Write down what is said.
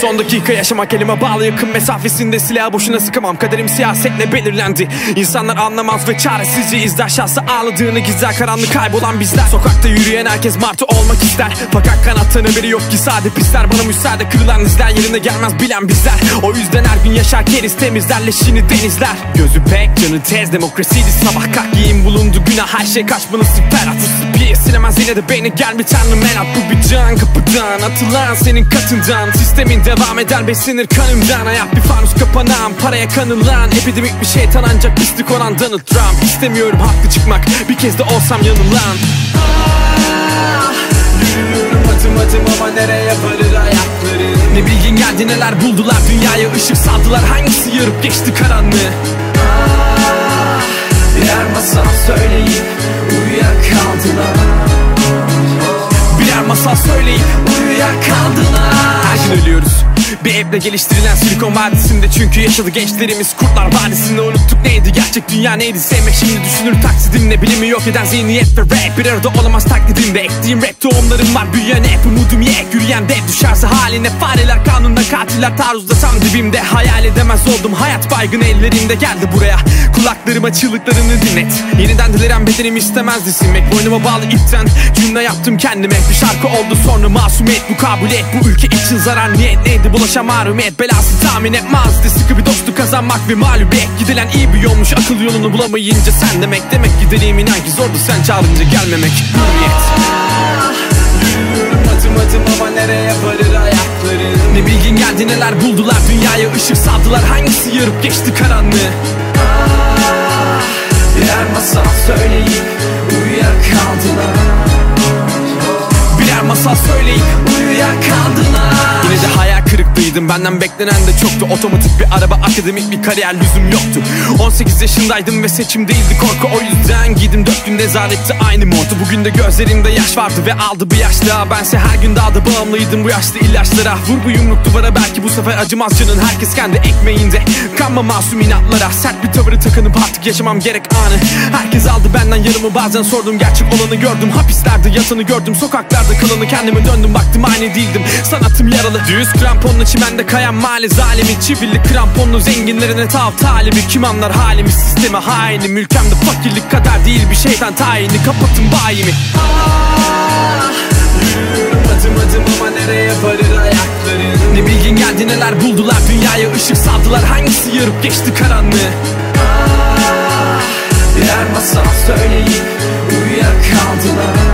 Son dakika yaşamak elime bağlı yakın mesafesinde silah boşuna sıkamam. Kaderim siyasetle belirlendi. İnsanlar anlamaz ve çaresizce izler. Şahsı ağladığını gizler. Karanlık kaybolan bizler. Sokakta yürüyen herkes martı olmak ister. Fakat kanattan haberi yok ki sade pisler. Bana müsaade kırılan izler yerine gelmez bilen bizler. O yüzden her gün yaşar keriz temizler leşini denizler. Gözü pek canı tez demokrasiydi. Sabah kalk giyin bulundu günah Her şey kaçmanı siper atı bir silemez yine de beni gel bir tanrım el at Bu bir can kapıdan atılan senin katından. Sistemin devam eder beslenir kanımdan. Hayat bir fanus kapanan paraya kanılan. Epidemik bir şeytan ancak pislik olan Donald Trump. İstemiyorum haklı çıkmak bir kez de olsam yanılan. Ah, Yürüyorum adım adım ama nereye varır ayakları Ne bilgin geldi neler buldular? Dünyaya ışık saldılar. Hangisi yarıp geçti karanlığı söyleyip uyuyakaldılar. Her gün ölüyoruz. Bir evle geliştirilen Silikon Vadisi'nde Çünkü yaşadı gençlerimiz Kurtlar Vadisi'nde unuttuk neydi Gerçek dünya neydi? Sevmek şimdi düşünür taksidimle Bilimi yok eden zihniyet ve rap. Bir arada olamaz taklidimde Ektiğim rap tohumlarım var Büyüyen hep umudum yek. Yürüyen dev düşerse haline Fareler kanunda katiller. Taarruzda tam dibimde Hayal edemez oldum. Hayat baygın ellerimde Geldi buraya kulaklarıma çığlıklarını dinlet Yeniden dilerim bedenim istemezdi silmek Boynuma bağlı ipten cümle yaptım kendime. Bir şarkı oldu sonra masumiyet. Mukabele et Bu ülke için zarar niyet. Neydi bulaşan marumiyet Belası tahmin etmezdi sıkı bir dostu kazanmak ve mağlubiyet. Gidilen iyi bir yolmuş akıl yolunu bulamayınca sen demek. Demek gidelim inan ki zordu sen çağırınca gelmemek. Hürriyet. Yürüyorum adım adım ama nereye varır ayakların? Ne bilgin geldi neler buldular? Dünyaya ışık saldılar. Hangisi yarıp geçti karanlığı söyleyip uyuyakaldılar. Birer masal söyleyip uyuyakaldılar. Yine de hayal kırıklığıydım. Benden beklenen de çoktu. Otomatik bir araba akademik bir kariyer lüzum yoktu. 18 yaşındaydım ve seçim değildi korku. O yüzden giydim. 4 gün nezarette aynı montu. Bugün de gözlerimde yaş vardı ve aldı bir yaş daha Bense her gün daha da bağımlıydım. Bu yaşlı ilaçlara Vur bu yumruk duvara. Belki bu sefer acımaz canın. Herkes kendi ekmeğinde. Kanma masum inatlara. Sert bir tavırı takınıp artık yaşamam gerek anı. Herkes aldı benden yarımı bazen sordum Gerçek olanı gördüm. Hapislerde yatanı gördüm Sokaklarda kalanı kendime döndüm. Baktım aynı değildim Sanatım yaralı. Düz kramponlu çimende kayan mali zalimi. Çivilli kramponlu zenginlerine tav talibi Kim anlar halimi sistemi haini Mülkemde fakirlik kadar değil bir şeytan tayini. Kapatın bayimi. Ah, adım adım ama nereye varır ayakların? Ne bilgin geldi neler buldular? Dünyaya ışık saldılar. Hangisi yarıp geçti karanlığı Birer masal söyleyip uyuyakaldılar